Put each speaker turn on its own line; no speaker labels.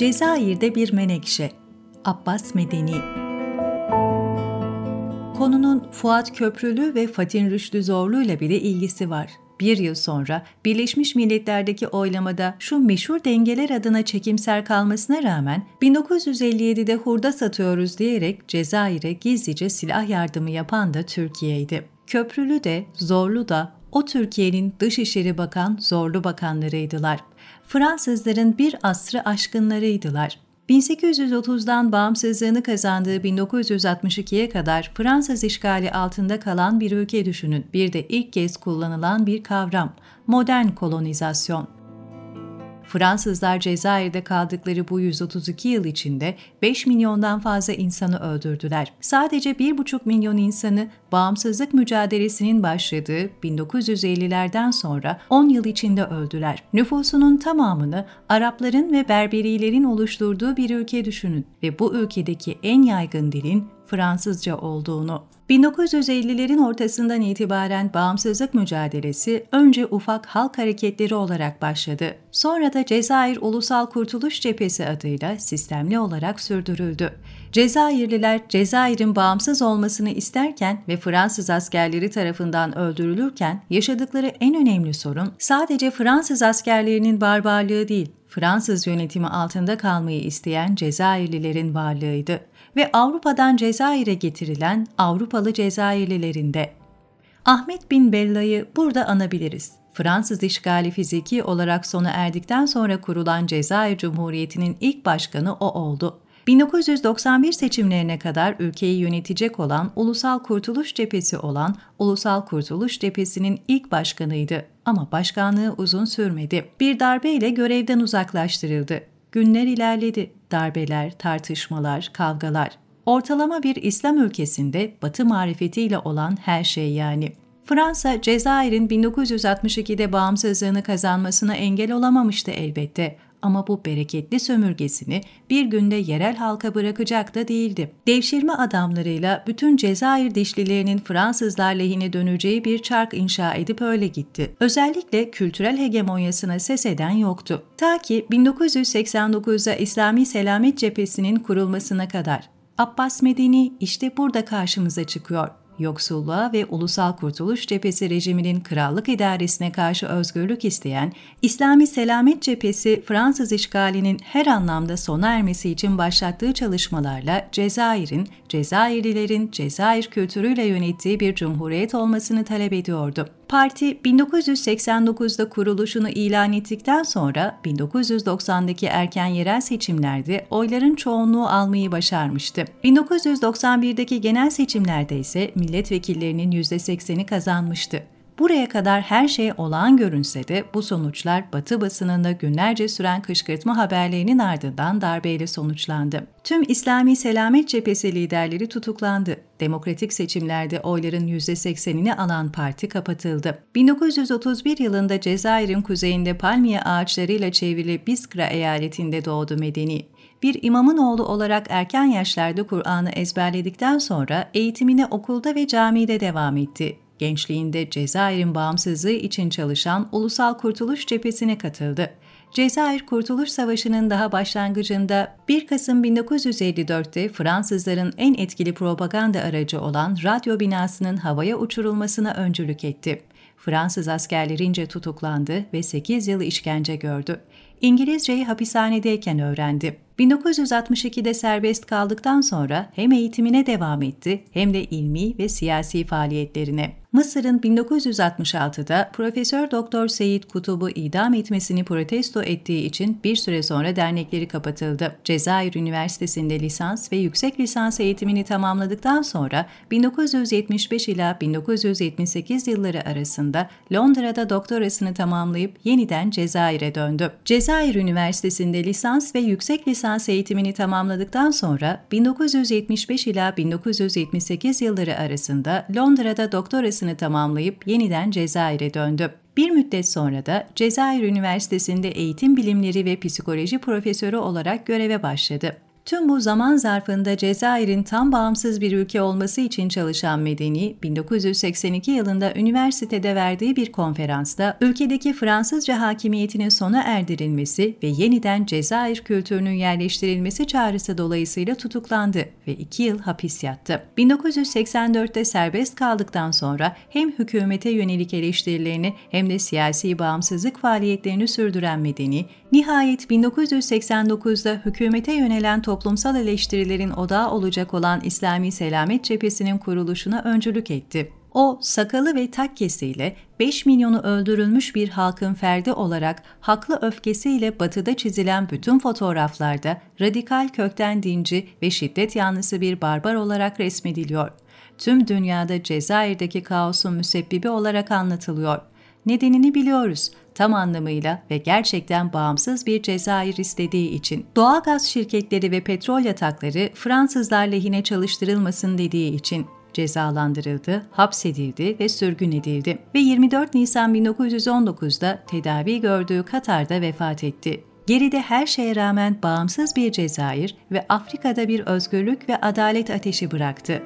Cezayir'de bir menekşe Abbas Medeni Konunun Fuat Köprülü ve Fatin Rüştü Zorlu ile bile ilgisi var. Bir yıl sonra Birleşmiş Milletler'deki oylamada şu meşhur dengeler adına çekimser kalmasına rağmen 1957'de hurda satıyoruz diyerek Cezayir'e gizlice silah yardımı yapan da Türkiye'ydi. Köprülü de, Zorlu da o Türkiye'nin Dışişleri Bakan Zorlu bakanlarıydılar. Fransızların bir asrı aşkınlarıydılar. 1830'dan bağımsızlığını kazandığı 1962'ye kadar Fransız işgali altında kalan bir ülke düşünün. Bir de ilk kez kullanılan bir kavram, modern kolonizasyon. Fransızlar Cezayir'de kaldıkları bu 132 yıl içinde 5 milyondan fazla insanı öldürdüler. Sadece 1,5 milyon insanı bağımsızlık mücadelesinin başladığı 1950'lerden sonra 10 yıl içinde öldüler. Nüfusunun tamamını Arapların ve Berberilerin oluşturduğu bir ülke düşünün ve bu ülkedeki en yaygın dilin Fransızca olduğunu. 1950'lerin ortasından itibaren bağımsızlık mücadelesi önce ufak halk hareketleri olarak başladı. Sonra da Cezayir Ulusal Kurtuluş Cephesi adıyla sistemli olarak sürdürüldü. Cezayirliler Cezayir'in bağımsız olmasını isterken ve Fransız askerleri tarafından öldürülürken yaşadıkları en önemli sorun sadece Fransız askerlerinin barbarlığı değil, Fransız yönetimi altında kalmayı isteyen Cezayirlilerin varlığıydı ve Avrupa'dan Cezayir'e getirilen Avrupalı Cezayirlilerinde. Ahmet bin Bella'yı burada anabiliriz. Fransız işgali fiziki olarak sona erdikten sonra kurulan Cezayir Cumhuriyeti'nin ilk başkanı o oldu. 1991 seçimlerine kadar ülkeyi yönetecek olan Ulusal Kurtuluş Cephesi olan Ulusal Kurtuluş Cephesi'nin ilk başkanıydı ama başkanlığı uzun sürmedi. Bir darbeyle görevden uzaklaştırıldı. Günler ilerledi. Darbeler, tartışmalar, kavgalar. Ortalama bir İslam ülkesinde Batı marifetiyle olan her şey yani. Fransa, Cezayir'in 1962'de bağımsızlığını kazanmasına engel olamamıştı elbette ama bu bereketli sömürgesini bir günde yerel halka bırakacak da değildi. Devşirme adamlarıyla bütün Cezayir dişlilerinin Fransızlar lehine döneceği bir çark inşa edip öyle gitti. Özellikle kültürel hegemonyasına ses eden yoktu. Ta ki 1989'da İslami Selamet Cephesi'nin kurulmasına kadar. Abbas Medeni işte burada karşımıza çıkıyor yoksulluğa ve Ulusal Kurtuluş Cephesi rejiminin krallık idaresine karşı özgürlük isteyen İslami Selamet Cephesi Fransız işgalinin her anlamda sona ermesi için başlattığı çalışmalarla Cezayir'in, Cezayirlilerin Cezayir kültürüyle yönettiği bir cumhuriyet olmasını talep ediyordu. Parti 1989'da kuruluşunu ilan ettikten sonra 1990'daki erken yerel seçimlerde oyların çoğunluğu almayı başarmıştı. 1991'deki genel seçimlerde ise milletvekillerinin %80'i kazanmıştı. Buraya kadar her şey olağan görünse de bu sonuçlar Batı basınında günlerce süren kışkırtma haberlerinin ardından darbeyle sonuçlandı. Tüm İslami Selamet Cephesi liderleri tutuklandı. Demokratik seçimlerde oyların %80'ini alan parti kapatıldı. 1931 yılında Cezayir'in kuzeyinde palmiye ağaçlarıyla çevrili Biskra eyaletinde doğdu Medeni bir imamın oğlu olarak erken yaşlarda Kur'an'ı ezberledikten sonra eğitimine okulda ve camide devam etti gençliğinde Cezayir'in bağımsızlığı için çalışan Ulusal Kurtuluş Cephesi'ne katıldı. Cezayir Kurtuluş Savaşı'nın daha başlangıcında 1 Kasım 1954'te Fransızların en etkili propaganda aracı olan radyo binasının havaya uçurulmasına öncülük etti. Fransız askerlerince tutuklandı ve 8 yıl işkence gördü. İngilizceyi hapishanedeyken öğrendi. 1962'de serbest kaldıktan sonra hem eğitimine devam etti hem de ilmi ve siyasi faaliyetlerine. Mısır'ın 1966'da Profesör Doktor Seyit Kutub'u idam etmesini protesto ettiği için bir süre sonra dernekleri kapatıldı. Cezayir Üniversitesi'nde lisans ve yüksek lisans eğitimini tamamladıktan sonra 1975 ila 1978 yılları arasında Londra'da doktorasını tamamlayıp yeniden Cezayir'e döndü. Cezayir Üniversitesi'nde lisans ve yüksek lisans eğitimini tamamladıktan sonra 1975 ila 1978 yılları arasında Londra'da doktorasını doktorasını tamamlayıp yeniden Cezayir'e döndü. Bir müddet sonra da Cezayir Üniversitesi'nde eğitim bilimleri ve psikoloji profesörü olarak göreve başladı. Tüm bu zaman zarfında Cezayir'in tam bağımsız bir ülke olması için çalışan Medeni, 1982 yılında üniversitede verdiği bir konferansta ülkedeki Fransızca hakimiyetinin sona erdirilmesi ve yeniden Cezayir kültürünün yerleştirilmesi çağrısı dolayısıyla tutuklandı ve iki yıl hapis yattı. 1984'te serbest kaldıktan sonra hem hükümete yönelik eleştirilerini hem de siyasi bağımsızlık faaliyetlerini sürdüren Medeni, nihayet 1989'da hükümete yönelen toplumsal eleştirilerin odağı olacak olan İslami Selamet Cephesi'nin kuruluşuna öncülük etti. O, sakalı ve takkesiyle 5 milyonu öldürülmüş bir halkın ferdi olarak haklı öfkesiyle batıda çizilen bütün fotoğraflarda radikal kökten dinci ve şiddet yanlısı bir barbar olarak resmediliyor. Tüm dünyada Cezayir'deki kaosun müsebbibi olarak anlatılıyor. Nedenini biliyoruz tam anlamıyla ve gerçekten bağımsız bir Cezayir istediği için. Doğalgaz şirketleri ve petrol yatakları Fransızlar lehine çalıştırılmasın dediği için cezalandırıldı, hapsedildi ve sürgün edildi ve 24 Nisan 1919'da tedavi gördüğü Katar'da vefat etti. Geride her şeye rağmen bağımsız bir Cezayir ve Afrika'da bir özgürlük ve adalet ateşi bıraktı.